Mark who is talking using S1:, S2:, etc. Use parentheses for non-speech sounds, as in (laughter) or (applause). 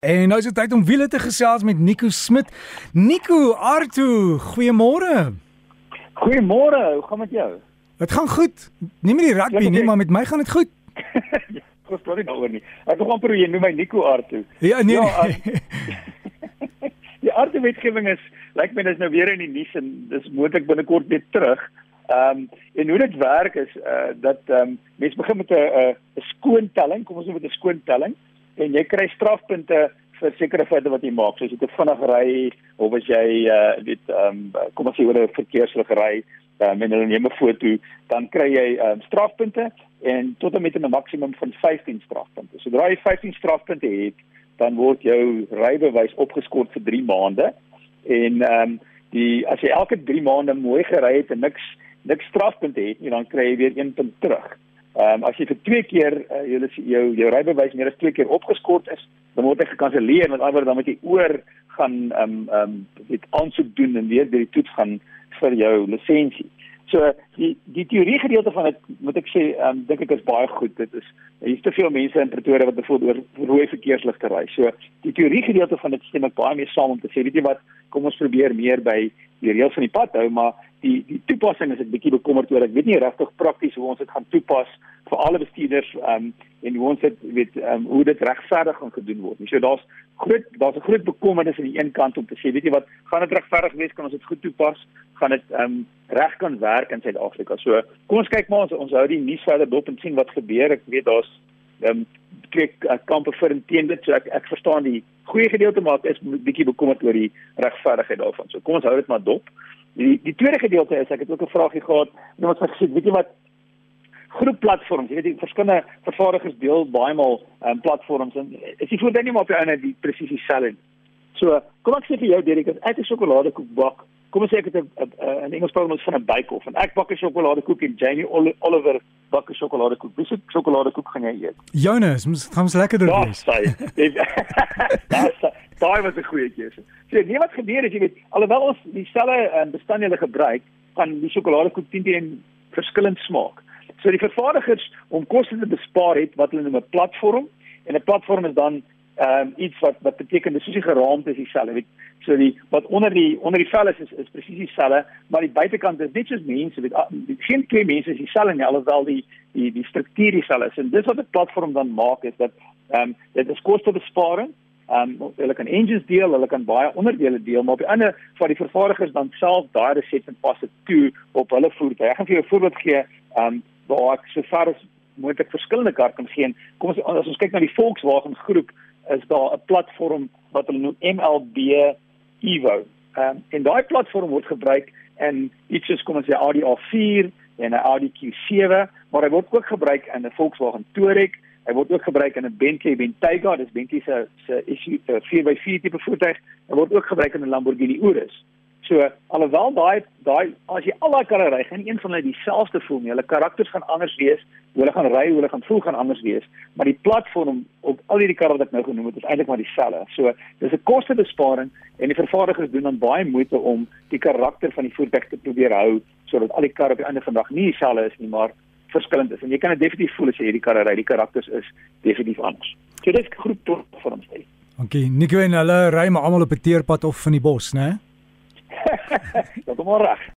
S1: En nou is dit tyd om wiele te gesels met Nico Smit. Nico Artu, goeiemôre.
S2: Goeiemôre, hoe gaan dit met jou?
S1: Dit gaan goed. Nie met die rugby nie, maar met my gaan dit goed. (laughs)
S2: Ek verstaan nie daaroor nie. Ek het gewoon probeer noem my Nico Artu.
S1: Ja, nee.
S2: Ja, uh, (laughs) die Artu wetgewing is lyk my dis nou weer in die nuus en dis moontlik binnekort weer terug. Ehm um, en hoe dit werk is uh dat ehm um, mense begin met 'n 'n skoontelling, kom ons noem dit 'n skoontelling en jy kry strafpunte vir sekere feite wat jy maak. So as jy te vinnig ry of as jy uh weet ehm um, kom ons sê oor 'n verkeerslig ry, um, en hulle neem 'n foto, dan kry jy ehm um, strafpunte en tot en met 'n maksimum van 15 strafpunte. Sodra jy 15 strafpunte het, dan word jou rybewys opgeskort vir 3 maande. En ehm um, die as jy elke 3 maande mooi gery het en niks niks strafpunte het nie, dan kry jy weer 1 punt terug. Ehm um, as jy vir twee keer uh, jou jou jou rybewys meer as twee keer opgeskort is, dan word hy gekanselleer met ander dan moet jy oor gaan ehm um, ehm um, dit aansoek doen en weer by die toets gaan vir jou lisensie. So die die teorie gedeelte van dit moet ek sê, ehm um, dink ek is baie goed. Dit is hier's te veel mense in Pretoria wat bijvoorbeeld oor rooi verkeersligte ry. So die teorie gedeelte van dit stem ek baie mee saam om te sê, weet jy wat, kom ons probeer meer by die reëls van die pad hou, maar die die toepassing is ek bietjie bekommerd oor. Ek weet nie regtig prakties hoe ons dit gaan toepas vir alle bestuurders um en hoe ons dit weet um hoe dit regverdig gaan gedoen word. So daar's groot daar's 'n groot bekommernis aan die een kant om te sê, weet jy wat, gaan dit regverdig wees? Kan ons dit goed toepas? Gaan dit um reg kan werk in Suid-Afrika? So kom ons kyk maar ons ons hou die nuus verder dop en sien wat gebeur. Ek weet daar's um kyk ek kan vir en teen dit so ek ek verstaan die goeie gedeelte maar ek is bietjie bekommerd oor die regverdigheid daarvan. So kom ons hou dit maar dop. Die die tweede gedeelte is ek het ook 'n vraagie gehad. Iemand het gesê, weet jy wat groep platforms, jy weet die verskillende vervaardigers deel baie maal um, platforms en is die voordeel nie maar op die einde die presies dieselfde. So, kom ek sê vir jou Derek, ek het 'n sjokoladekoek bak. Kom ons sê ek het 'n 'n Engels praat ons van 'n bake-off en ek bak 'n sjokoladekoek en Jamie Oliver bak 'n sjokoladekoek. Wie se sjokoladekoek gaan jy eet?
S1: Jonas, moet gaan ons lekker doen.
S2: Dis sy. (laughs) Daai was 'n goeie keuse. So, nee wat gebeur is jy weet, alhoewel ons dieselfde um, bestanddele gebruik, kan die sjokoladekoek teen teen verskillend smaak. So die vervaardigers om koste te bespaar het wat hulle noem 'n platform en 'n platform is dan ehm um, iets wat wat beteken dis soos die geraamte is dieselfde. Weet so die wat onder die onder die vel is is, is presies dieselfde, maar die buitekant is net soos mense, weet geen twee mense is dieselfde nie, alhoewel die die die struktuur dieselfde is. En dis wat 'n platform dan maak is dat ehm um, dit is kostebesparing Ehm um, hulle kan engines deel, hulle kan baie onderdele deel, maar op die ander van die vervaardigers dan self daai reset en pas dit toe op hulle voertuie. Ek gaan vir jou 'n voorbeeld gee, ehm um, waar ek so ver as moontlik verskillende kar kan gee. Kom ons as ons kyk na die Volkswagen groep, is daar 'n platform wat hulle noem MLB Evo. Ehm um, en daai platform word gebruik in iets soos kom ons sê Audi A4 en 'n Audi Q7, maar hy word ook gebruik in 'n Volkswagen Touareg Hy word ook gebruik in 'n Bentley Bentayga, dis Bentley se se SUV 4x4 tipe voertuig. Hy word ook gebruik in 'n Lamborghini Urus. So alhoewel daai daai as jy al daai karre ry, gaan een van hulle dieselfde voel nie. Hulle karakters gaan anders wees, hulle gaan ry, hulle gaan voel gaan anders wees, maar die platform op al hierdie karre wat ek nou genoem het, is eintlik maar dieselfde. So dis 'n kostebesparing en die vervaardigers doen dan baie moeite om die karakter van die voertuig te probeer hou sodat al die karre op die einde van die dag nie dieselfde is nie, maar verskillend is en jy kan dit definitief voel as jy hierdie karre ry, die karakters is definitief anders. So dit is groep tot vir ons sê.
S1: Okay, Nico en hulle ry maar almal op 'n teerpad of van die bos, né? (laughs)
S2: Dat kom reg.